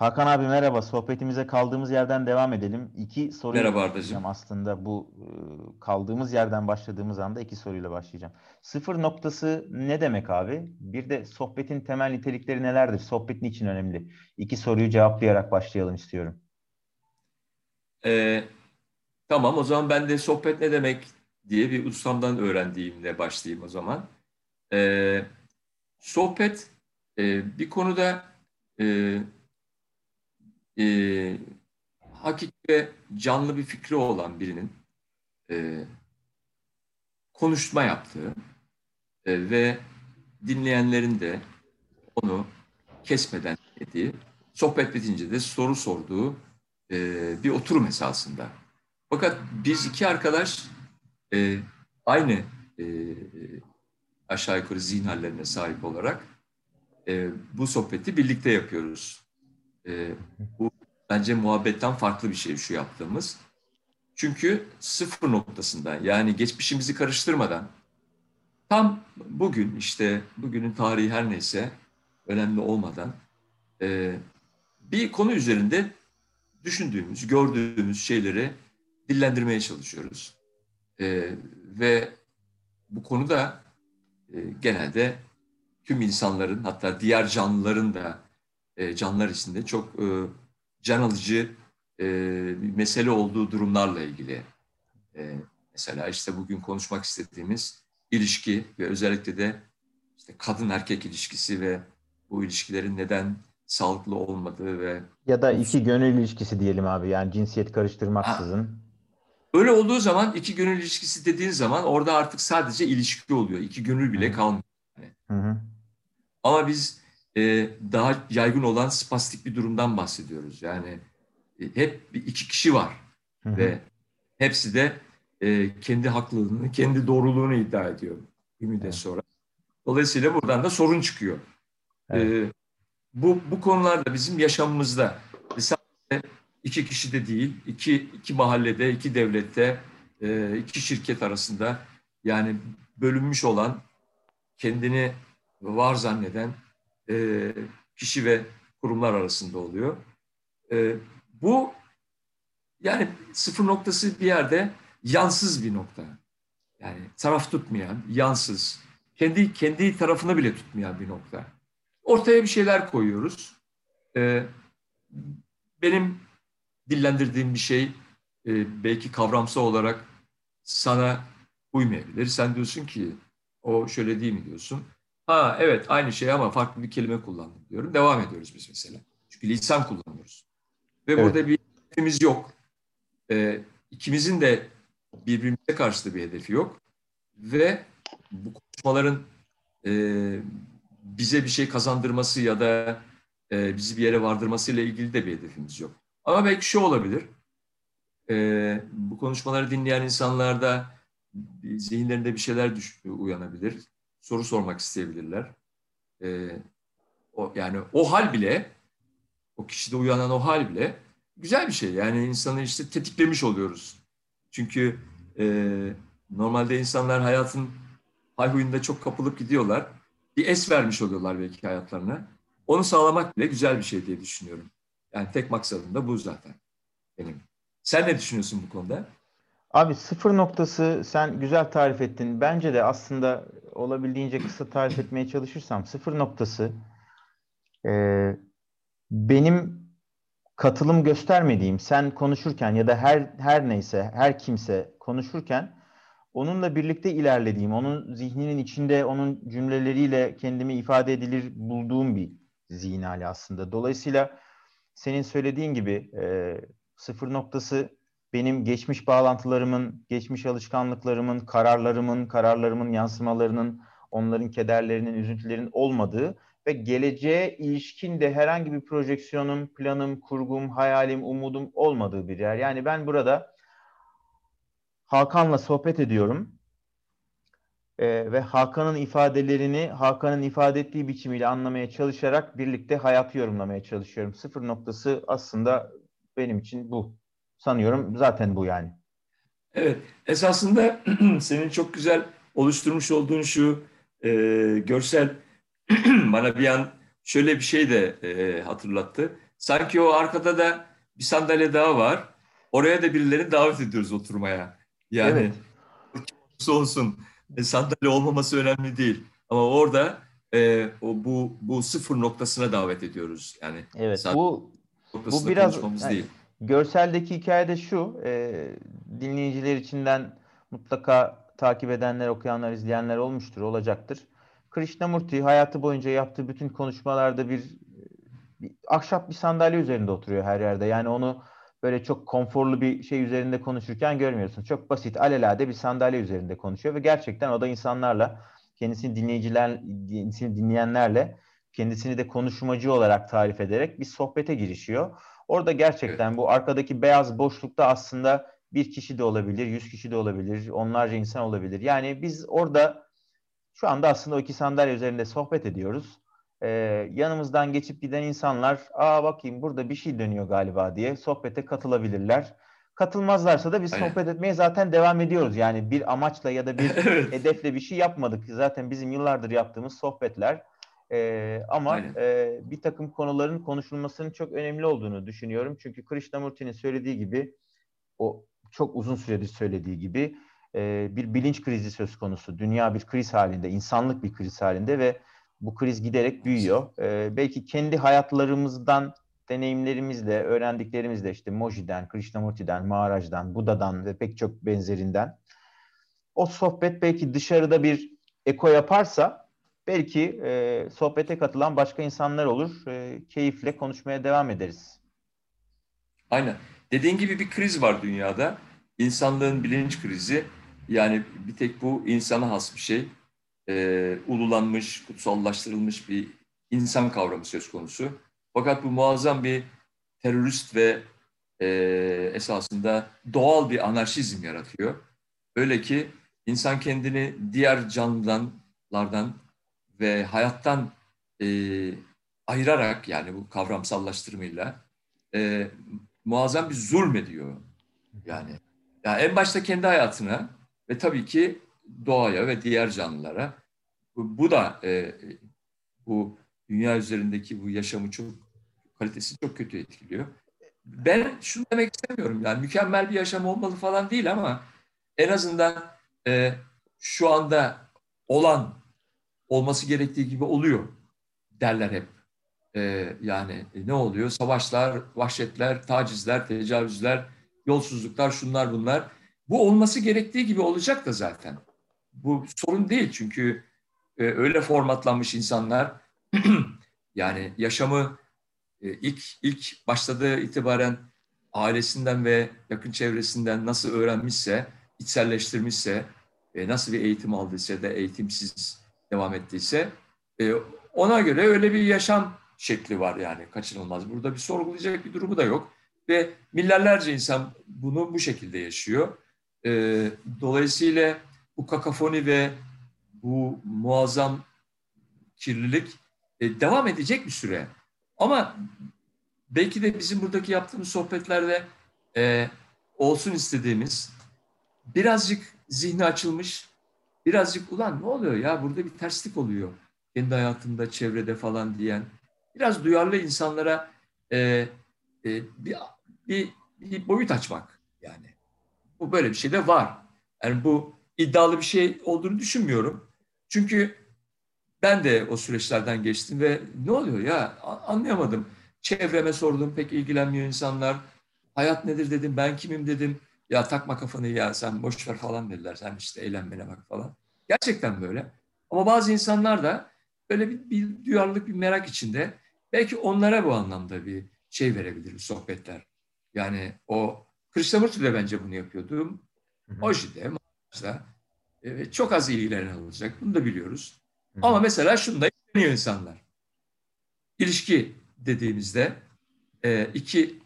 Hakan abi merhaba. Sohbetimize kaldığımız yerden devam edelim. İki soruyla Merhaba Ardacığım. aslında bu e, kaldığımız yerden başladığımız anda iki soruyla başlayacağım. Sıfır noktası ne demek abi? Bir de sohbetin temel nitelikleri nelerdir? Sohbet niçin önemli? İki soruyu cevaplayarak başlayalım istiyorum. Ee, tamam o zaman ben de sohbet ne demek diye bir ustamdan öğrendiğimle başlayayım o zaman. Ee, sohbet e, bir konuda e, e, hakiki ve canlı bir fikri olan birinin e, konuşma yaptığı e, ve dinleyenlerin de onu kesmeden dinlediği, sohbet bitince de soru sorduğu e, bir oturum esasında. Fakat biz iki arkadaş e, aynı e, aşağı yukarı zihin hallerine sahip olarak e, bu sohbeti birlikte yapıyoruz. E, bu bence muhabbetten farklı bir şey şu yaptığımız. Çünkü sıfır noktasında yani geçmişimizi karıştırmadan tam bugün işte bugünün tarihi her neyse önemli olmadan e, bir konu üzerinde düşündüğümüz, gördüğümüz şeyleri dillendirmeye çalışıyoruz. E, ve bu konuda e, genelde tüm insanların hatta diğer canlıların da e, canlılar içinde çok e, can alıcı e, bir mesele olduğu durumlarla ilgili. E, mesela işte bugün konuşmak istediğimiz ilişki ve özellikle de işte kadın erkek ilişkisi ve bu ilişkilerin neden sağlıklı olmadığı ve Ya da iki gönül ilişkisi diyelim abi. Yani cinsiyet karıştırmaksızın. öyle olduğu zaman iki gönül ilişkisi dediğin zaman orada artık sadece ilişki oluyor. İki gönül bile kalmıyor. Hı hı. Ama biz e, daha yaygın olan spastik bir durumdan bahsediyoruz. Yani e, hep bir- iki kişi var Hı hı. ve hepsi de e, kendi haklılığını, kendi doğruluğunu iddia ediyor bir müddet Evet. sonra. Dolayısıyla buradan da sorun çıkıyor. Evet. E, bu bu konularda bizim yaşamımızda ve sadece iki kişi de değil, iki iki mahallede, iki devlette, e, iki şirket arasında yani bölünmüş olan kendini var zanneden e, kişi ve kurumlar arasında oluyor. E, bu yani sıfır noktası bir yerde yansız bir nokta. Yani taraf tutmayan, yansız, kendi kendi tarafını bile tutmayan bir nokta. Ortaya bir şeyler koyuyoruz. E, benim dillendirdiğim bir şey e, belki kavramsal olarak sana uymayabilir. Sen diyorsun ki o şöyle değil mi diyorsun. Ha evet aynı şey ama farklı bir kelime kullandım diyorum. Devam ediyoruz biz mesela. Çünkü lisan kullanıyoruz. Ve Evet. burada bir hedefimiz yok. Ee, ikimizin de birbirimize karşı bir hedefi yok. Ve bu konuşmaların e, bize bir şey kazandırması ya da e, bizi bir yere vardırmasıyla ilgili de bir hedefimiz yok. Ama belki şu olabilir. E, bu konuşmaları dinleyen insanlarda zihinlerinde bir şeyler düş, uyanabilir. Soru sormak isteyebilirler. E, o, yani o hal bile, o kişide uyanan o hal bile güzel bir şey. Yani insanı işte tetiklemiş oluyoruz. Çünkü e, normalde insanlar hayatın hayhuyunda çok kapılıp gidiyorlar. Bir es vermiş oluyorlar belki hayatlarına. Onu sağlamak bile güzel bir şey diye düşünüyorum. Yani tek maksadım da bu zaten benim. Sen ne düşünüyorsun bu konuda? Abi sıfır noktası sen güzel tarif ettin. Bence de aslında olabildiğince kısa tarif etmeye çalışırsam sıfır noktası e, benim katılım göstermediğim sen konuşurken ya da her her neyse her kimse konuşurken onunla birlikte ilerlediğim, onun zihninin içinde onun cümleleriyle kendimi ifade edilir bulduğum bir zihin hali aslında. Dolayısıyla senin söylediğin gibi e, sıfır noktası benim geçmiş bağlantılarımın, geçmiş alışkanlıklarımın, kararlarımın, kararlarımın yansımalarının, onların kederlerinin, üzüntülerin olmadığı ve geleceğe ilişkin de herhangi bir projeksiyonum, planım, kurgum, hayalim, umudum olmadığı bir yer. Yani ben burada Hakan'la sohbet ediyorum Ee, ve Hakan'ın ifadelerini Hakan'ın ifade ettiği biçimiyle anlamaya çalışarak birlikte hayatı yorumlamaya çalışıyorum. Sıfır noktası aslında benim için bu. Sanıyorum zaten bu yani. Evet, esasında senin çok güzel oluşturmuş olduğun şu e, görsel bana bir an şöyle bir şey de e, hatırlattı. Sanki o arkada da bir sandalye daha var. Oraya da birilerini davet ediyoruz oturmaya. Yani evet. olsun. E, sandalye olmaması önemli değil. Ama orada e, o bu bu sıfır noktasına davet ediyoruz. Yani evet bu bu biraz yani, değil. Görseldeki hikayede şu e, dinleyiciler içinden mutlaka takip edenler, okuyanlar, izleyenler olmuştur, olacaktır. Krishnamurti hayatı boyunca yaptığı bütün konuşmalarda bir, bir ahşap bir sandalye üzerinde oturuyor her yerde. Yani onu böyle çok konforlu bir şey üzerinde konuşurken görmüyorsun. Çok basit, alelade bir sandalye üzerinde konuşuyor ve gerçekten o da insanlarla, kendisini dinleyiciler, kendisini dinleyenlerle, kendisini de konuşmacı olarak tarif ederek bir sohbete girişiyor. Orada gerçekten evet. bu arkadaki beyaz boşlukta aslında bir kişi de olabilir, yüz kişi de olabilir, onlarca insan olabilir. Yani biz orada şu anda aslında o iki sandalye üzerinde sohbet ediyoruz. Ee, yanımızdan geçip giden insanlar, aa bakayım burada bir şey dönüyor galiba diye sohbete katılabilirler. Katılmazlarsa da biz Aynen. sohbet etmeye zaten devam ediyoruz. Yani bir amaçla ya da bir hedefle bir şey yapmadık. Zaten bizim yıllardır yaptığımız sohbetler. Ee, ama e, bir takım konuların konuşulmasının çok önemli olduğunu düşünüyorum. Çünkü Krishnamurti'nin söylediği gibi o çok uzun süredir söylediği gibi e, bir bilinç krizi söz konusu. Dünya bir kriz halinde, insanlık bir kriz halinde ve bu kriz giderek büyüyor. E, belki kendi hayatlarımızdan, deneyimlerimizle, öğrendiklerimizle işte Moji'den, Krishnamurti'den, Maharaj'dan, Buda'dan ve pek çok benzerinden o sohbet belki dışarıda bir eko yaparsa belki e, sohbete katılan başka insanlar olur. E, keyifle konuşmaya devam ederiz. Aynen. Dediğin gibi bir kriz var dünyada. İnsanlığın bilinç krizi. Yani bir tek bu insana has bir şey. Ee, ululanmış, kutsallaştırılmış bir insan kavramı söz konusu. Fakat bu muazzam bir terörist ve e, esasında doğal bir anarşizm yaratıyor. Öyle ki insan kendini diğer canlılardan ve hayattan e, ayırarak yani bu kavramsallaştırmayla e, muazzam bir zulmediyor. Yani, yani en başta kendi hayatına ve tabii ki doğaya ve diğer canlılara. Bu, bu da e, bu dünya üzerindeki bu yaşamı çok kalitesi çok kötü etkiliyor. Ben şunu demek istemiyorum yani mükemmel bir yaşam olmalı falan değil ama en azından e, şu anda olan olması gerektiği gibi oluyor derler hep e, yani e, ne oluyor? Savaşlar, vahşetler, tacizler, tecavüzler, yolsuzluklar, şunlar bunlar. Bu olması gerektiği gibi olacak da zaten. Bu sorun değil çünkü e, öyle formatlanmış insanlar yani yaşamı e, ilk ilk başladığı itibaren ailesinden ve yakın çevresinden nasıl öğrenmişse, içselleştirmişse, e, nasıl bir eğitim aldıysa da eğitimsiz devam ettiyse e, ona göre öyle bir yaşam şekli var yani kaçınılmaz. Burada bir sorgulayacak bir durumu da yok. Ve milyarlarca insan bunu bu şekilde yaşıyor. E, dolayısıyla bu kakafoni ve bu muazzam kirlilik e, devam edecek bir süre. Ama belki de bizim buradaki yaptığımız sohbetlerde e, olsun istediğimiz birazcık zihni açılmış, birazcık ulan ne oluyor ya burada bir terslik oluyor kendi hayatında, çevrede falan diyen biraz duyarlı insanlara e, e, bir, bir, bir boyut açmak yani. Bu böyle bir şey de var. Yani bu iddialı bir şey olduğunu düşünmüyorum. Çünkü ben de o süreçlerden geçtim ve ne oluyor ya anlayamadım. Çevreme sordum pek ilgilenmiyor insanlar. Hayat nedir dedim ben kimim dedim. Ya takma kafanı ya sen boş ver falan dediler. Sen işte eğlenmene bak falan. Gerçekten böyle. Ama bazı insanlar da böyle bir, bir duyarlılık, bir merak içinde. Belki onlara bu anlamda bir şey verebilir sohbetler. Yani o Krishnamurti de bence bunu yapıyordu. Oji'de, Maharaj'da evet, çok az ilgilenen olacak. Bunu da biliyoruz. Hı hı. Ama mesela şunda ilgileniyor insanlar. İlişki dediğimizde e, iki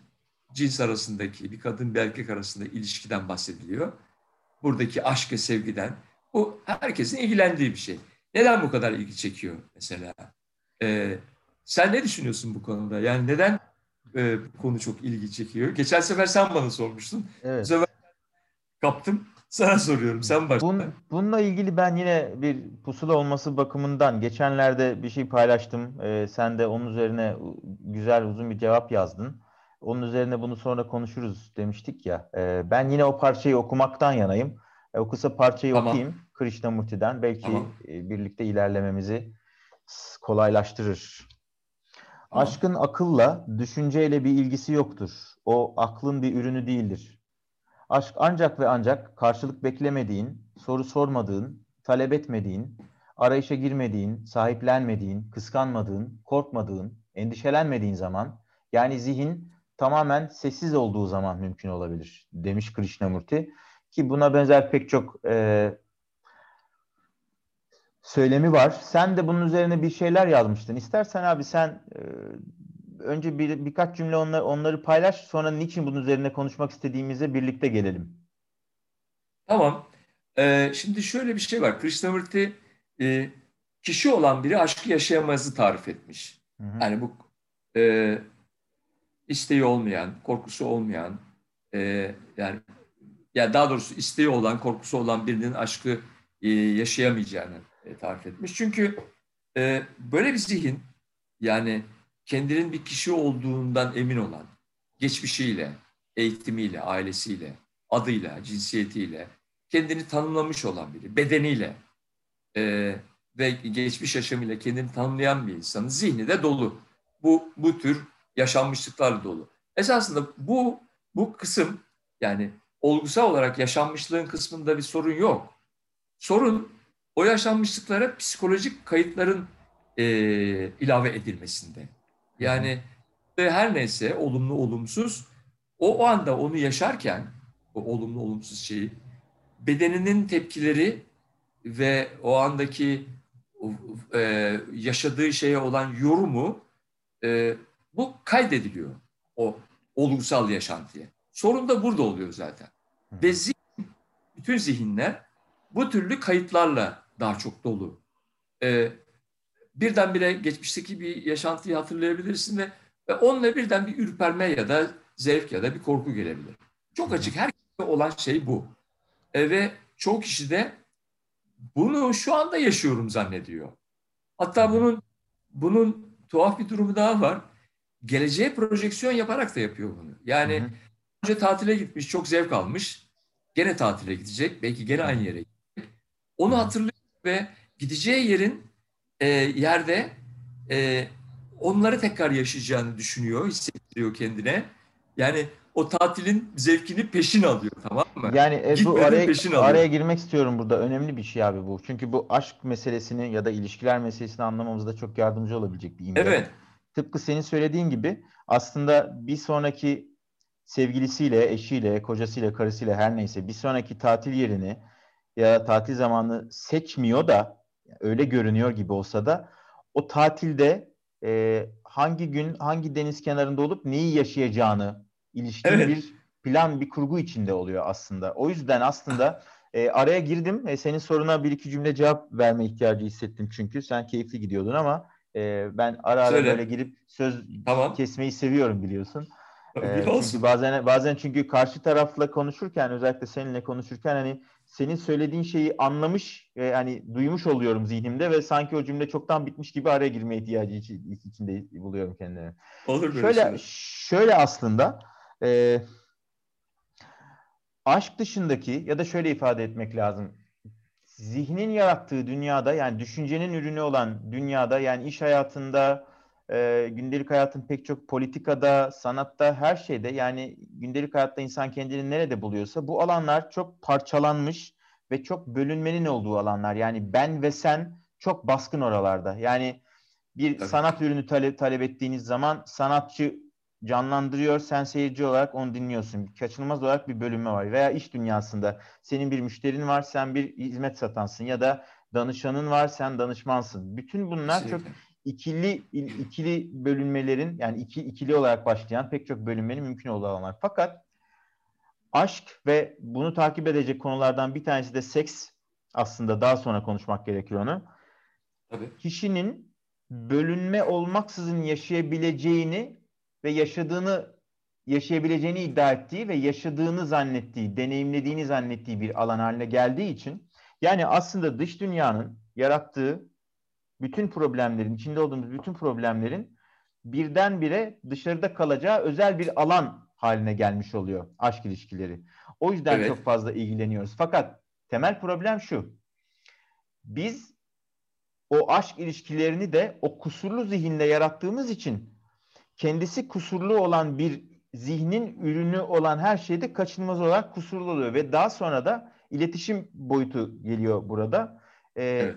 cins arasındaki, bir kadın bir erkek arasında ilişkiden bahsediliyor. Buradaki aşk ve sevgiden. Bu herkesin ilgilendiği bir şey. Neden bu kadar ilgi çekiyor mesela? Ee, sen ne düşünüyorsun bu konuda? Yani neden e, bu konu çok ilgi çekiyor? Geçen sefer sen bana sormuştun. Evet. Bu sefer kaptım. Sana soruyorum. Sen başla. Bun, bununla ilgili ben yine bir pusula olması bakımından geçenlerde bir şey paylaştım. Ee, sen de onun üzerine güzel uzun bir cevap yazdın. Onun üzerine bunu sonra konuşuruz demiştik ya. Ee, ben yine o parçayı okumaktan yanayım. E, o kısa parçayı tamam. okuyayım Krishnamurti'den. Belki tamam. E, birlikte ilerlememizi kolaylaştırır. Tamam. Aşkın akılla, düşünceyle bir ilgisi yoktur. O aklın bir ürünü değildir. Aşk ancak ve ancak karşılık beklemediğin, soru sormadığın, talep etmediğin, arayışa girmediğin, sahiplenmediğin, kıskanmadığın, korkmadığın, endişelenmediğin zaman, yani zihin tamamen sessiz olduğu zaman mümkün olabilir demiş Krishnamurti. Ki buna benzer pek çok e, söylemi var. Sen de bunun üzerine bir şeyler yazmıştın. İstersen abi sen e, önce bir birkaç cümle onları, onları paylaş. Sonra niçin bunun üzerine konuşmak istediğimize birlikte gelelim. Tamam. Ee, şimdi şöyle bir şey var. Krishnamurti e, kişi olan biri aşkı yaşayamazı tarif etmiş. Hı hı. Yani bu e, isteği olmayan, korkusu olmayan, e, yani yani daha doğrusu isteği olan, korkusu olan birinin aşkı e, yaşayamayacağını e, tarif etmiş. Çünkü e, böyle bir zihin yani kendinin bir kişi olduğundan emin olan, geçmişiyle, eğitimiyle, ailesiyle, adıyla, cinsiyetiyle, kendini tanımlamış olan biri, bedeniyle e, ve geçmiş yaşamıyla kendini tanımlayan bir insanın zihni de dolu. Bu, bu tür yaşanmışlıklarla dolu. Esasında bu, bu kısım yani olgusal olarak yaşanmışlığın kısmında bir sorun yok. Sorun o yaşanmışlıklara psikolojik kayıtların e, ilave edilmesinde. Yani ve her neyse olumlu olumsuz o, o anda onu yaşarken o olumlu olumsuz şeyi bedeninin tepkileri ve o andaki e, yaşadığı şeye olan yorumu e, bu kaydediliyor o olgusal yaşantıya. Sorun da burada oluyor zaten. Ve zihin, bütün zihinler bu türlü kayıtlarla daha çok dolu. Ee, birdenbire geçmişteki bir yaşantıyı hatırlayabilirsin ve, ve onunla birden bir ürperme ya da zevk ya da bir korku gelebilir. Çok açık herkeste olan şey bu. Ee, ve çoğu kişi de bunu şu anda yaşıyorum zannediyor. Hatta bunun bunun tuhaf bir durumu daha var. Geleceğe projeksiyon yaparak da yapıyor bunu. Yani hı hı. önce tatile gitmiş, çok zevk almış. Gene tatile gidecek. Belki gene aynı yere gidecek. Onu hatırlıyor ve gideceği yerin e, yerde e, onları tekrar yaşayacağını düşünüyor, hissettiriyor kendine. Yani o tatilin zevkini peşin alıyor tamam mı? Yani e, bu araya, peşin araya girmek istiyorum burada. Önemli bir şey abi bu. Çünkü bu aşk meselesini ya da ilişkiler meselesini anlamamızda çok yardımcı olabilecek bir imge. Evet. Tıpkı senin söylediğin gibi aslında bir sonraki sevgilisiyle, eşiyle, kocasıyla, karısıyla her neyse bir sonraki tatil yerini ya tatil zamanı seçmiyor da öyle görünüyor gibi olsa da o tatilde e, hangi gün hangi deniz kenarında olup neyi yaşayacağını ilişkin evet. bir plan bir kurgu içinde oluyor aslında. O yüzden aslında e, araya girdim. E, senin soruna bir iki cümle cevap verme ihtiyacı hissettim çünkü sen keyifli gidiyordun ama e, ben ara ara Söyle. böyle girip söz tamam. kesmeyi seviyorum biliyorsun. Ee, çünkü bazen bazen çünkü karşı tarafla konuşurken özellikle seninle konuşurken hani senin söylediğin şeyi anlamış ve hani duymuş oluyorum zihnimde ve sanki o cümle çoktan bitmiş gibi araya girme ihtiyacı içinde buluyorum kendimi. Olur şöyle şey. şöyle aslında e, aşk dışındaki ya da şöyle ifade etmek lazım. Zihnin yarattığı dünyada yani düşüncenin ürünü olan dünyada yani iş hayatında e, gündelik hayatın pek çok politikada, sanatta, her şeyde yani gündelik hayatta insan kendini nerede buluyorsa bu alanlar çok parçalanmış ve çok bölünmenin olduğu alanlar. Yani ben ve sen çok baskın oralarda. Yani bir Tabii. sanat ürünü talep, talep ettiğiniz zaman sanatçı canlandırıyor, sen seyirci olarak onu dinliyorsun. Kaçınılmaz olarak bir bölünme var. Veya iş dünyasında senin bir müşterin var, sen bir hizmet satansın ya da danışanın var, sen danışmansın. Bütün bunlar Kesinlikle. çok ikili ikili bölünmelerin yani iki ikili olarak başlayan pek çok bölünmenin mümkün olduğu alanlar. Fakat aşk ve bunu takip edecek konulardan bir tanesi de seks aslında daha sonra konuşmak gerekiyor onu. Tabii. Kişinin bölünme olmaksızın yaşayabileceğini ve yaşadığını yaşayabileceğini iddia ettiği ve yaşadığını zannettiği, deneyimlediğini zannettiği bir alan haline geldiği için yani aslında dış dünyanın yarattığı bütün problemlerin, içinde olduğumuz bütün problemlerin birdenbire dışarıda kalacağı özel bir alan haline gelmiş oluyor aşk ilişkileri. O yüzden evet. çok fazla ilgileniyoruz. Fakat temel problem şu. Biz o aşk ilişkilerini de o kusurlu zihinle yarattığımız için kendisi kusurlu olan bir zihnin ürünü olan her şeyde kaçınılmaz olarak kusurlu oluyor ve daha sonra da iletişim boyutu geliyor burada. Ee, evet.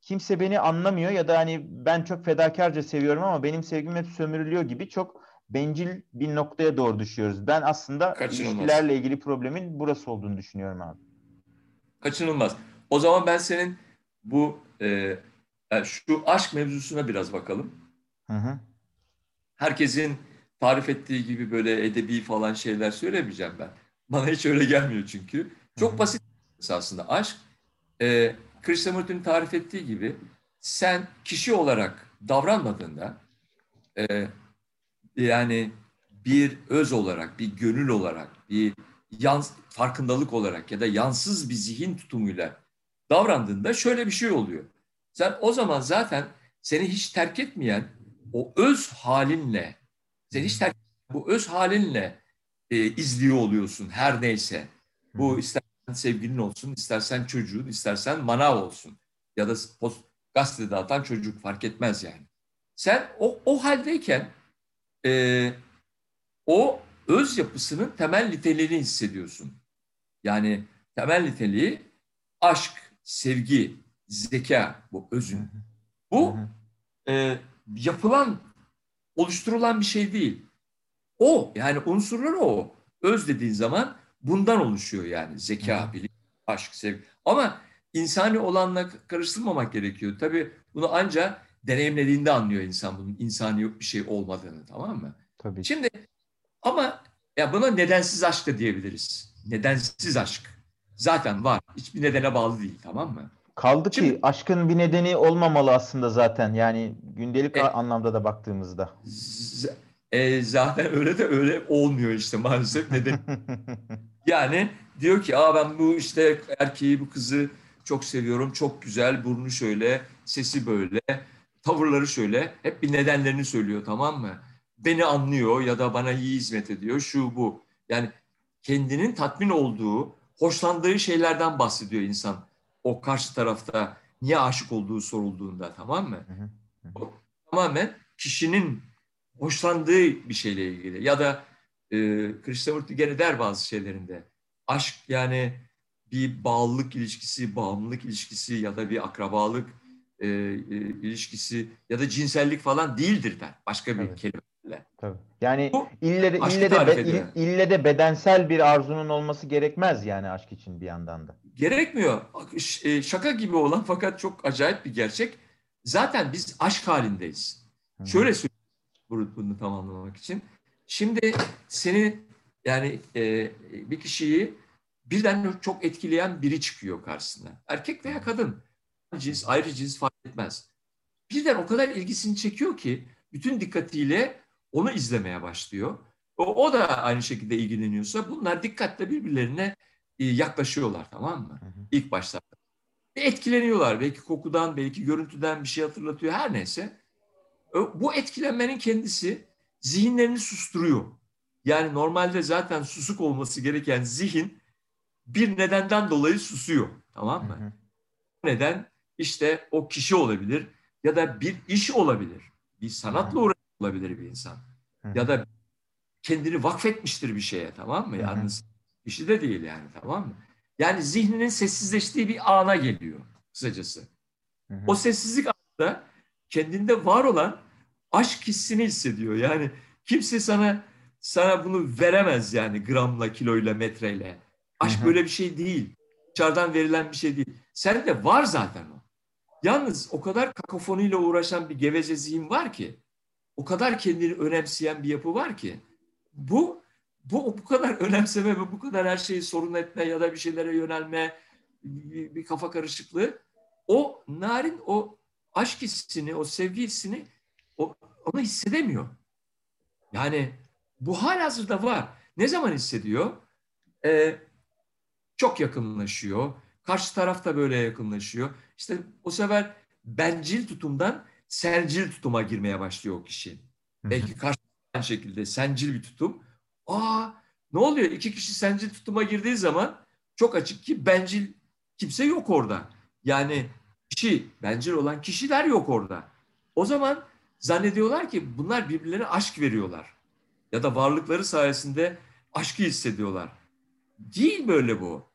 Kimse beni anlamıyor ya da hani ben çok fedakarca seviyorum ama benim sevgim hep sömürülüyor gibi çok bencil bir noktaya doğru düşüyoruz. Ben aslında Kaçınılmaz. ilişkilerle ilgili problemin burası olduğunu düşünüyorum abi. Kaçınılmaz. O zaman ben senin bu e, yani şu aşk mevzusuna biraz bakalım. Hı hı. Herkesin tarif ettiği gibi böyle edebi falan şeyler söylemeyeceğim ben. Bana hiç öyle gelmiyor çünkü. Çok basit aslında aşk. E, Krishnamurti'nin tarif ettiği gibi sen kişi olarak davranmadığında e, yani bir öz olarak, bir gönül olarak, bir yan, farkındalık olarak ya da yansız bir zihin tutumuyla davrandığında şöyle bir şey oluyor. Sen o zaman zaten seni hiç terk etmeyen o öz halinle, seni hiç terk bu öz halinle e, izliyor oluyorsun her neyse. Bu istersen sevgilin olsun, istersen çocuğun, istersen manav olsun. Ya da post, gazetede dağıtan çocuk fark etmez yani. Sen o, o haldeyken e, o öz yapısının temel niteliğini hissediyorsun. Yani temel niteliği aşk, sevgi, zeka bu özün. Bu e, yapılan, oluşturulan bir şey değil. O yani unsurları o. Öz dediğin zaman bundan oluşuyor yani zeka, bilim, aşk, sevgi. Ama insani olanla karıştırmamak gerekiyor. Tabii bunu ancak deneyimlediğinde anlıyor insan bunun insani bir şey olmadığını tamam mı? Tabii. Şimdi ama ya buna nedensiz aşk da diyebiliriz. Nedensiz aşk. Zaten var. Hiçbir nedene bağlı değil tamam mı? Kaldı Şimdi, ki aşkın bir nedeni olmamalı aslında zaten. Yani gündelik e, anlamda da baktığımızda. E, zaten öyle de öyle olmuyor işte maalesef. Neden? yani diyor ki Aa ben bu işte erkeği bu kızı çok seviyorum. Çok güzel. Burnu şöyle, sesi böyle, tavırları şöyle. Hep bir nedenlerini söylüyor tamam mı? Beni anlıyor ya da bana iyi hizmet ediyor. Şu bu. Yani kendinin tatmin olduğu, hoşlandığı şeylerden bahsediyor insan o karşı tarafta niye aşık olduğu sorulduğunda tamam mı? O, tamamen kişinin hoşlandığı bir şeyle ilgili ya da e, Krishnamurti gene der bazı şeylerinde aşk yani bir bağlılık ilişkisi, bağımlılık ilişkisi ya da bir akrabalık e, e, ilişkisi ya da cinsellik falan değildir der başka bir evet. kelimeyle. Tabii. Yani Bu, ille de, ille, de be, ille de bedensel bir arzunun olması gerekmez yani aşk için bir yandan da gerekmiyor. E, şaka gibi olan fakat çok acayip bir gerçek. Zaten biz aşk halindeyiz. Hı. Şöyle söyleyeyim bunu tamamlamak için. Şimdi seni yani e, bir kişiyi birden çok etkileyen biri çıkıyor karşısına. Erkek veya kadın. Cins, ayrı cins fark etmez. Birden o kadar ilgisini çekiyor ki bütün dikkatiyle onu izlemeye başlıyor. O, o da aynı şekilde ilgileniyorsa bunlar dikkatle birbirlerine e, yaklaşıyorlar tamam mı? Hı hı. İlk başlarda. Etkileniyorlar. Belki kokudan, belki görüntüden bir şey hatırlatıyor her neyse. Bu etkilenmenin kendisi zihinlerini susturuyor. Yani normalde zaten susuk olması gereken zihin bir nedenden dolayı susuyor. Tamam mı? Hı hı. Neden? İşte o kişi olabilir ya da bir iş olabilir. Bir sanatla uğraşıyor olabilir bir insan. Hı. Ya da kendini vakfetmiştir bir şeye tamam mı? Yalnız İşi de değil yani tamam mı? Yani zihninin sessizleştiği bir ana geliyor kısacası. Hı hı. O sessizlik anında kendinde var olan aşk hissini hissediyor. Yani kimse sana sana bunu veremez yani gramla, kiloyla, metreyle. Aşk hı hı. böyle bir şey değil. Dışarıdan verilen bir şey değil. Sen de var zaten o. Yalnız o kadar kakofoniyle uğraşan bir geveze zihin var ki, o kadar kendini önemseyen bir yapı var ki, bu bu bu kadar önemseme ve bu kadar her şeyi sorun etme ya da bir şeylere yönelme bir, bir kafa karışıklığı o narin o aşk hissini, o sevgi hissini o, onu hissedemiyor. Yani bu halihazırda var. Ne zaman hissediyor? Ee, çok yakınlaşıyor. Karşı taraf da böyle yakınlaşıyor. İşte o sefer bencil tutumdan sencil tutuma girmeye başlıyor o kişi. Hı-hı. Belki karşı şekilde sencil bir tutum. Aa ne oluyor? İki kişi sencil tutuma girdiği zaman çok açık ki bencil kimse yok orada. Yani kişi, bencil olan kişiler yok orada. O zaman zannediyorlar ki bunlar birbirlerine aşk veriyorlar. Ya da varlıkları sayesinde aşkı hissediyorlar. Değil böyle bu.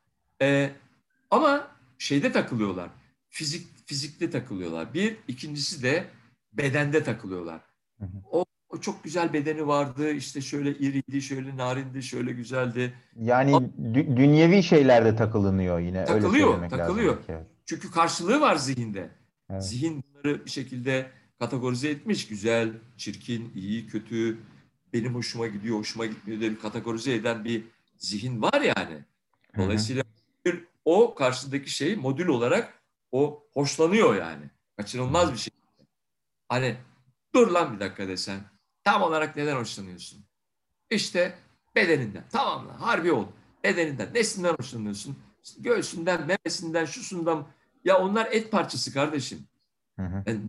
Ee, ama şeyde takılıyorlar. Fizik fizikte takılıyorlar. Bir, ikincisi de bedende takılıyorlar. O, o çok güzel bedeni vardı. İşte şöyle iriydi, şöyle narindi, şöyle güzeldi. Yani dü- dünyevi şeylerde takılınıyor yine. Takılıyor, öyle takılıyor. Lazım. Çünkü karşılığı var zihinde. Evet. Zihin bunları bir şekilde kategorize etmiş. Güzel, çirkin, iyi, kötü, benim hoşuma gidiyor, hoşuma gitmiyor diye bir kategorize eden bir zihin var yani. Dolayısıyla Hı-hı. o karşıdaki şey modül olarak o hoşlanıyor yani. Kaçınılmaz bir şey. Hani dur lan bir dakika desen. Tam olarak neden hoşlanıyorsun? İşte bedeninden. Tamam lan harbi ol. Bedeninden. Nesinden hoşlanıyorsun? İşte göğsünden, memesinden, şusundan. Ya onlar et parçası kardeşim. Hı hı. Yani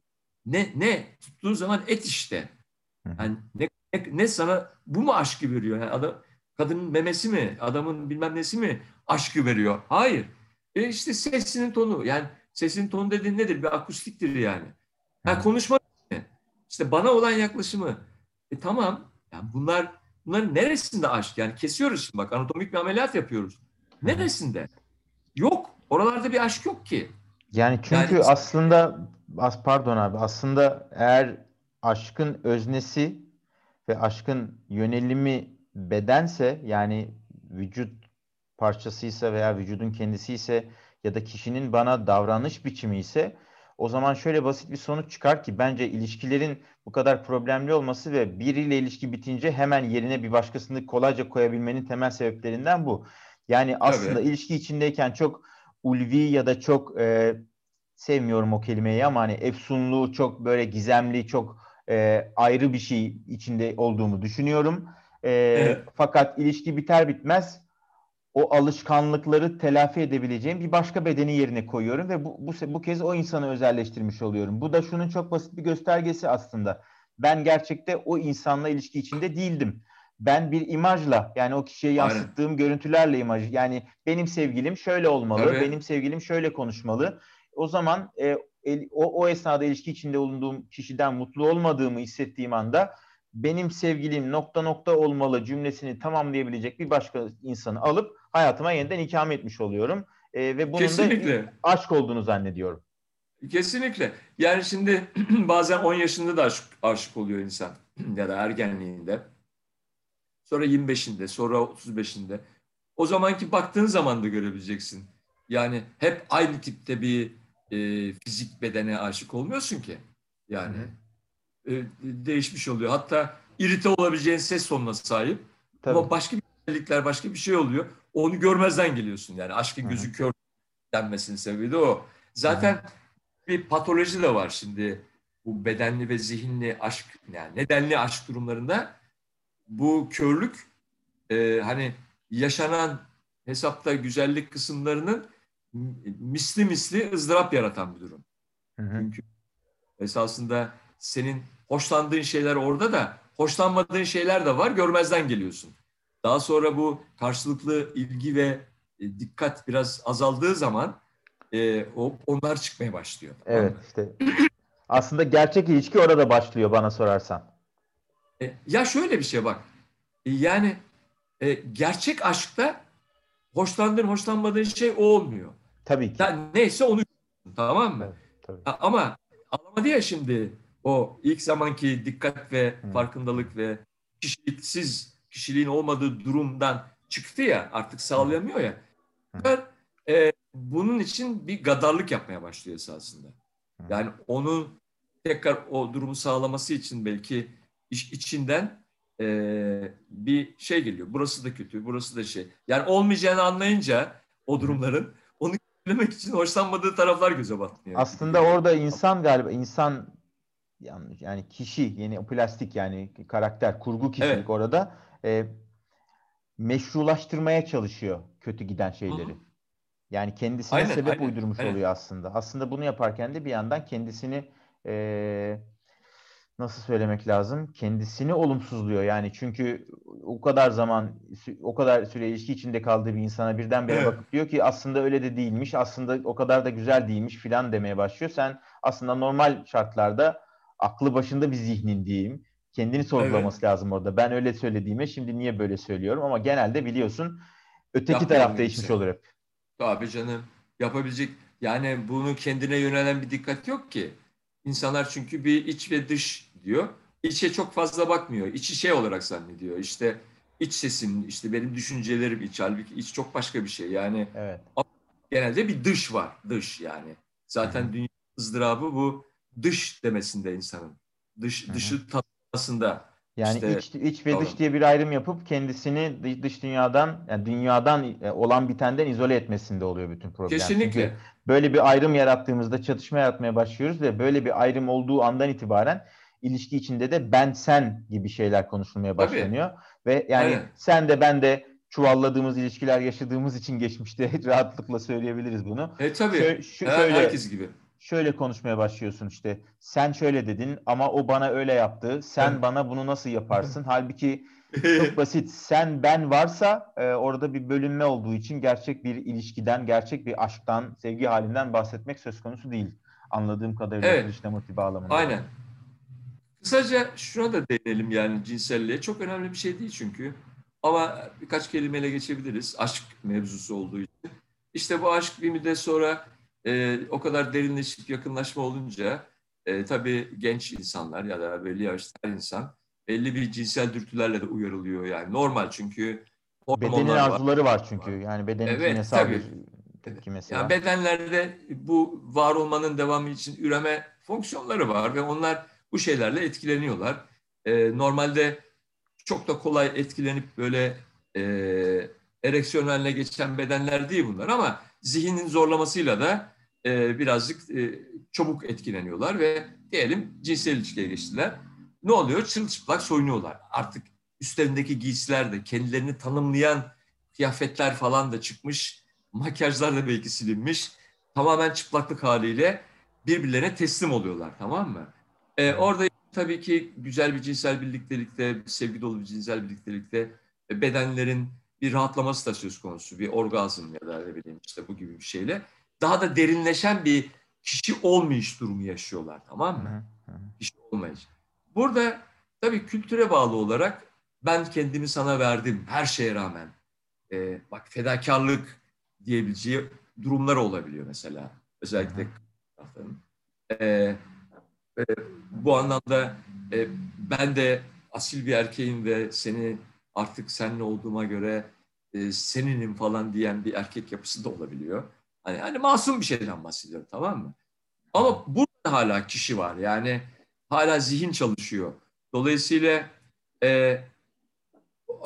ne ne tuttuğun zaman et işte. Yani ne, ne, ne sana bu mu aşkı veriyor? Yani adam kadının memesi mi, adamın bilmem nesi mi aşkı veriyor? Hayır. E işte sesinin tonu. Yani sesin tonu dediğin nedir? Bir akustiktir yani. Ha, konuşma işte bana olan yaklaşımı. E tamam. Yani bunlar bunların neresinde aşk? Yani kesiyoruz şimdi bak anatomik bir ameliyat yapıyoruz. Neresinde? Yok. Oralarda bir aşk yok ki. Yani çünkü yani, aslında as pardon abi aslında eğer aşkın öznesi ve aşkın yönelimi bedense yani vücut parçasıysa veya vücudun kendisi ise ya da kişinin bana davranış biçimi ise o zaman şöyle basit bir sonuç çıkar ki bence ilişkilerin bu kadar problemli olması ve biriyle ilişki bitince hemen yerine bir başkasını kolayca koyabilmenin temel sebeplerinden bu. Yani aslında Tabii. ilişki içindeyken çok ulvi ya da çok e, sevmiyorum o kelimeyi ama hani efsunlu, çok böyle gizemli, çok e, ayrı bir şey içinde olduğumu düşünüyorum. E, evet. Fakat ilişki biter bitmez o alışkanlıkları telafi edebileceğim bir başka bedeni yerine koyuyorum ve bu, bu, bu kez o insanı özelleştirmiş oluyorum. Bu da şunun çok basit bir göstergesi aslında. Ben gerçekte o insanla ilişki içinde değildim. Ben bir imajla yani o kişiye yansıttığım Aynen. görüntülerle imaj yani benim sevgilim şöyle olmalı, evet. benim sevgilim şöyle konuşmalı. O zaman e, o, o esnada ilişki içinde bulunduğum kişiden mutlu olmadığımı hissettiğim anda benim sevgilim nokta nokta olmalı cümlesini tamamlayabilecek bir başka insanı alıp hayatıma yeniden ikame etmiş oluyorum. E, ve bunun Kesinlikle. da aşk olduğunu zannediyorum. Kesinlikle. Yani şimdi bazen 10 yaşında da aşık, aşık oluyor insan ya da ergenliğinde. Sonra 25'inde, sonra 35'inde. O zamanki baktığın zaman da görebileceksin. Yani hep aynı tipte bir e, fizik bedene aşık olmuyorsun ki. Yani e, değişmiş oluyor. Hatta irite olabileceğin ses tonuna sahip. Tabii. Ama başka bir özellikler, başka bir şey oluyor. Onu görmezden geliyorsun. Yani aşkın gözü kör denmesinin sebebi de o. Zaten Hı-hı. bir patoloji de var şimdi. Bu bedenli ve zihinli aşk, yani nedenli aşk durumlarında bu körlük e, hani yaşanan hesapta güzellik kısımlarının misli misli ızdırap yaratan bir durum. Hı hı. Çünkü esasında senin hoşlandığın şeyler orada da hoşlanmadığın şeyler de var görmezden geliyorsun. Daha sonra bu karşılıklı ilgi ve e, dikkat biraz azaldığı zaman e, o onlar çıkmaya başlıyor. Evet işte aslında gerçek ilişki orada başlıyor bana sorarsan. E, ya şöyle bir şey bak. E, yani e, gerçek aşkta hoşlandığın hoşlanmadığın şey o olmuyor. Tabii ki. Yani neyse onu tamam mı? Evet, tabii. Ama anlamadı ya şimdi o ilk zamanki dikkat ve Hı. farkındalık ve kişiliksiz kişiliğin olmadığı durumdan çıktı ya artık sağlayamıyor ya. Hı. E, bunun için bir gadarlık yapmaya başlıyor esasında. Yani onun tekrar o durumu sağlaması için belki iş içinden e, bir şey geliyor. Burası da kötü, burası da şey. Yani olmayacağını anlayınca o durumların onu söylemek için hoşlanmadığı taraflar göze batmıyor. Aslında orada insan galiba insan yani kişi yeni plastik yani karakter kurgu kişilik Evet. orada e, meşrulaştırmaya çalışıyor kötü giden şeyleri. Hı hı. Yani kendisine Aynen, sebep aynen, uydurmuş aynen. oluyor aslında. Aslında bunu yaparken de bir yandan kendisini e, nasıl söylemek lazım? Kendisini olumsuzluyor. Yani çünkü o kadar zaman o kadar süre ilişki içinde kaldığı bir insana birdenbire Evet. bakıp diyor ki aslında öyle de değilmiş. Aslında o kadar da güzel değilmiş filan demeye başlıyor. Sen aslında normal şartlarda aklı başında bir zihnin diyeyim. Kendini sorgulaması lazım orada. Ben öyle söylediğime şimdi niye böyle söylüyorum ama genelde biliyorsun öteki Yapmayalım taraf değişmiş şey. olur hep. Abi canım yapabilecek yani bunun kendine yönelen bir dikkat yok ki. İnsanlar çünkü bir iç ve dış diyor. İçe çok fazla bakmıyor. İçi şey olarak zannediyor. İşte iç sesim, işte benim düşüncelerim iç. Halbuki iç çok başka bir şey. Yani Evet. genelde bir dış var. Dış yani. Zaten dünya ızdırabı bu dış demesinde insanın. Dış, dışı tanımasında. Yani İşte- iç, iç ve Doğru. dış diye bir ayrım yapıp kendisini dış, dünyadan, yani dünyadan e, olan bitenden izole etmesinde oluyor bütün problem. Kesinlikle. Çünkü böyle bir ayrım yarattığımızda çatışma yaratmaya başlıyoruz ve böyle bir ayrım olduğu andan itibaren ilişki içinde de ben sen gibi şeyler konuşulmaya Tabii. başlanıyor. Ve yani Aynen. sen de ben de çuvalladığımız ilişkiler yaşadığımız için geçmişte rahatlıkla söyleyebiliriz bunu. E tabii. Şö- Her- şöyle- herkes gibi. Şöyle konuşmaya başlıyorsun işte. Sen şöyle dedin ama o bana öyle yaptı. Sen bana bunu nasıl yaparsın? Halbuki çok basit. Sen ben varsa e, orada bir bölünme olduğu için gerçek bir ilişkiden, gerçek bir aşktan, sevgi halinden bahsetmek söz konusu değil. Anladığım kadarıyla Evet. Krishnamurti bağlamında. Aynen. Kısaca şuna da değinelim yani cinselliğe. Çok önemli bir şey değil çünkü. Ama birkaç kelimeyle geçebiliriz. Aşk mevzusu olduğu için. İşte bu aşk bir müddet sonra e, o kadar derinleşip yakınlaşma olunca e, tabii genç insanlar ya da belli yaşta her insan belli bir cinsel dürtülerle de uyarılıyor yani. Normal çünkü Bedenin hormonlar var. arzuları var çünkü. Yani bedenin Evet, kimyasal tabii. bir tepki mesela. Yani bedenlerde bu var olmanın devamı için üreme fonksiyonları var ve onlar bu şeylerle etkileniyorlar. Ee, normalde çok da kolay etkilenip böyle e, ereksiyon haline geçen bedenler değil bunlar ama zihnin zorlamasıyla da e, birazcık e, çabuk etkileniyorlar ve diyelim cinsel ilişkiye geçtiler. Ne oluyor? Çırılçıplak soyunuyorlar. Artık üstlerindeki giysiler de kendilerini tanımlayan kıyafetler falan da çıkmış. Makyajlar da belki silinmiş. Tamamen çıplaklık haliyle birbirlerine teslim oluyorlar tamam mı? Ee, orada tabii ki güzel bir cinsel birliktelikte, sevgi dolu bir cinsel birliktelikte e, bedenlerin bir rahatlaması da söz konusu. Bir orgazm ya da ne bileyim işte bu gibi bir şeyle. Daha da derinleşen bir kişi olmayış durumu yaşıyorlar tamam mı? hı, hı. Kişi olmayış. Burada tabii kültüre bağlı olarak ben kendimi sana verdim her şeye rağmen. Ee, bak fedakarlık diyebileceği durumlar olabiliyor mesela. Özellikle. Ee, e, bu anlamda e, ben de asil bir erkeğim ve seni artık seninle olduğuma göre e, seninim falan diyen bir erkek yapısı da olabiliyor. Hani, hani masum bir şeyden bahsediyorum tamam mı? Ama burada hala kişi var yani hala zihin çalışıyor. Dolayısıyla e,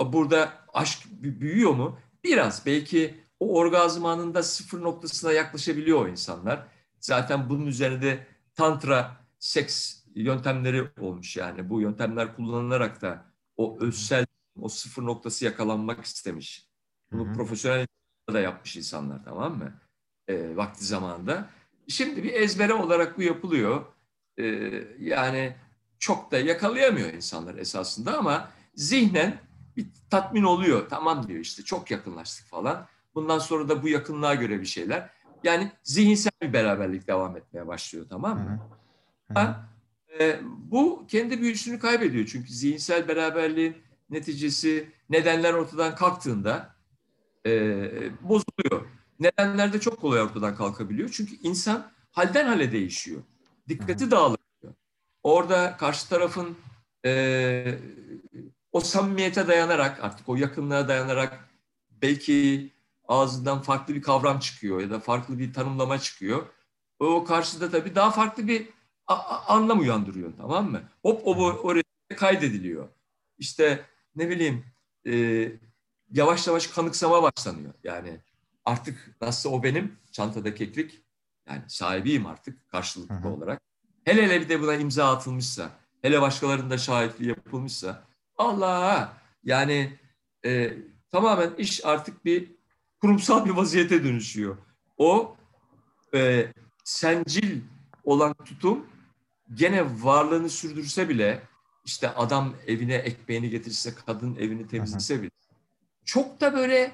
burada aşk bü- büyüyor mu? Biraz belki o orgazm anında sıfır noktasına yaklaşabiliyor o insanlar. Zaten bunun üzerinde tantra, seks yöntemleri olmuş yani. Bu yöntemler kullanılarak da o özsel, o sıfır noktası yakalanmak istemiş. Bunu Hı hı. profesyonel da yapmış insanlar tamam mı? E, vakti zamanında. Şimdi bir ezbere olarak bu yapılıyor. E, yani çok da yakalayamıyor insanlar esasında ama zihnen bir tatmin oluyor. Tamam diyor işte çok yakınlaştık falan. Bundan sonra da bu yakınlığa göre bir şeyler. Yani zihinsel bir beraberlik devam etmeye başlıyor tamam mı? Hı hı. E, bu kendi büyüsünü kaybediyor. Çünkü zihinsel beraberliğin neticesi nedenler ortadan kalktığında e, bozuluyor. Nedenler de çok kolay ortadan kalkabiliyor. Çünkü insan halden hale değişiyor. Dikkati dağılıyor. Orada karşı tarafın e, o samimiyete dayanarak artık o yakınlığa dayanarak belki ağzından farklı bir kavram çıkıyor ya da farklı bir tanımlama çıkıyor. O karşıda tabii daha farklı bir anlam uyandırıyor tamam mı? Hop o oraya kaydediliyor. İşte ne bileyim e, yavaş yavaş kanıksama başlanıyor. Yani artık nasıl o benim çantada keklik yani sahibiyim artık karşılıklı Hı hı. olarak. hele hele bir de buna imza atılmışsa, hele başkalarının da şahitliği yapılmışsa, Allah yani e, tamamen iş artık bir kurumsal bir vaziyete dönüşüyor. O e, sencil olan tutum gene varlığını sürdürse bile işte adam evine ekmeğini getirse, kadın evini temizlese bile çok da böyle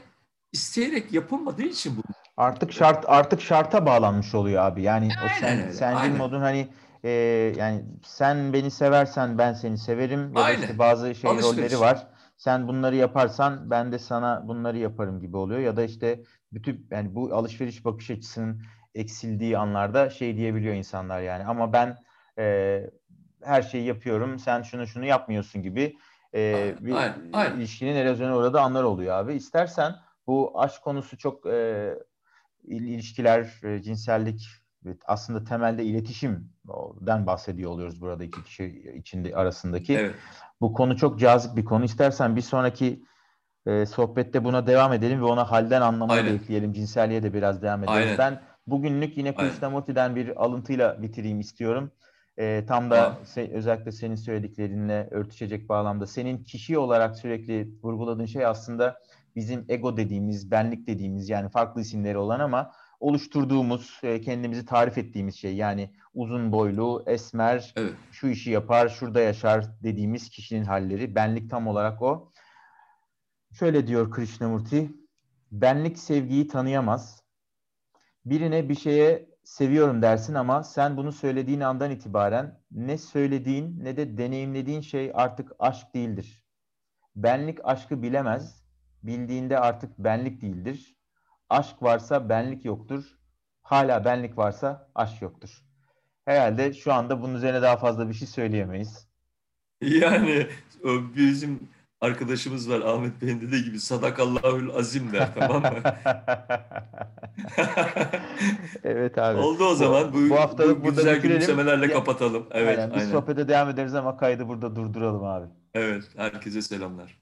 isteyerek yapılmadığı için bu. Artık şart artık şarta bağlanmış oluyor abi. Yani o Aynen sen, öyle, sencil modun hani e, yani sen beni seversen ben seni severim ya da Aynen. işte bazı şey Alışveriş. rolleri var. Sen bunları yaparsan ben de sana bunları yaparım gibi oluyor ya da işte bütün yani bu alışveriş bakış açısının eksildiği anlarda şey diyebiliyor insanlar yani ama ben e, her şeyi yapıyorum sen şunu şunu yapmıyorsun gibi e, Aynen, bir aynen, aynen. ilişkinin erozyonu orada anlar oluyor abi. İstersen bu aşk konusu çok e, il- ilişkiler, e, cinsellik ve aslında temelde iletişimden bahsediyor oluyoruz burada iki kişi içinde arasındaki. Evet. Bu konu çok cazip bir konu. İstersen bir sonraki e, sohbette buna devam edelim ve ona halden anlamayı da ekleyelim. Cinselliğe de biraz devam ederiz. Aynen. Ben bugünlük yine. Krishnamurti'den bir alıntıyla bitireyim istiyorum. E, tam da se- özellikle senin söylediklerinle örtüşecek bağlamda. Senin kişi olarak sürekli vurguladığın şey aslında bizim ego dediğimiz, benlik dediğimiz yani farklı isimleri olan ama oluşturduğumuz, kendimizi tarif ettiğimiz şey. Yani uzun boylu, esmer, Evet. şu işi yapar, şurada yaşar dediğimiz kişinin halleri. Benlik tam olarak o. Şöyle diyor Krishnamurti, benlik sevgiyi tanıyamaz. Birine bir şeye seviyorum dersin ama sen bunu söylediğin andan itibaren ne söylediğin ne de deneyimlediğin şey artık aşk değildir. Benlik aşkı bilemez. Bildiğinde artık benlik değildir. Aşk varsa benlik yoktur. Hala benlik varsa aşk yoktur. Herhalde şu anda bunun üzerine daha fazla bir şey söyleyemeyiz. Yani bizim arkadaşımız var Ahmet Bey'in dediği gibi sadakallahül azim der tamam mı? evet abi. Oldu o zaman. Bu, bu haftalık bu burada güzel gülümsemelerle Ya- kapatalım. Evet, aynen. Biz sohbete devam ederiz ama kaydı burada durduralım abi. Evet, herkese selamlar.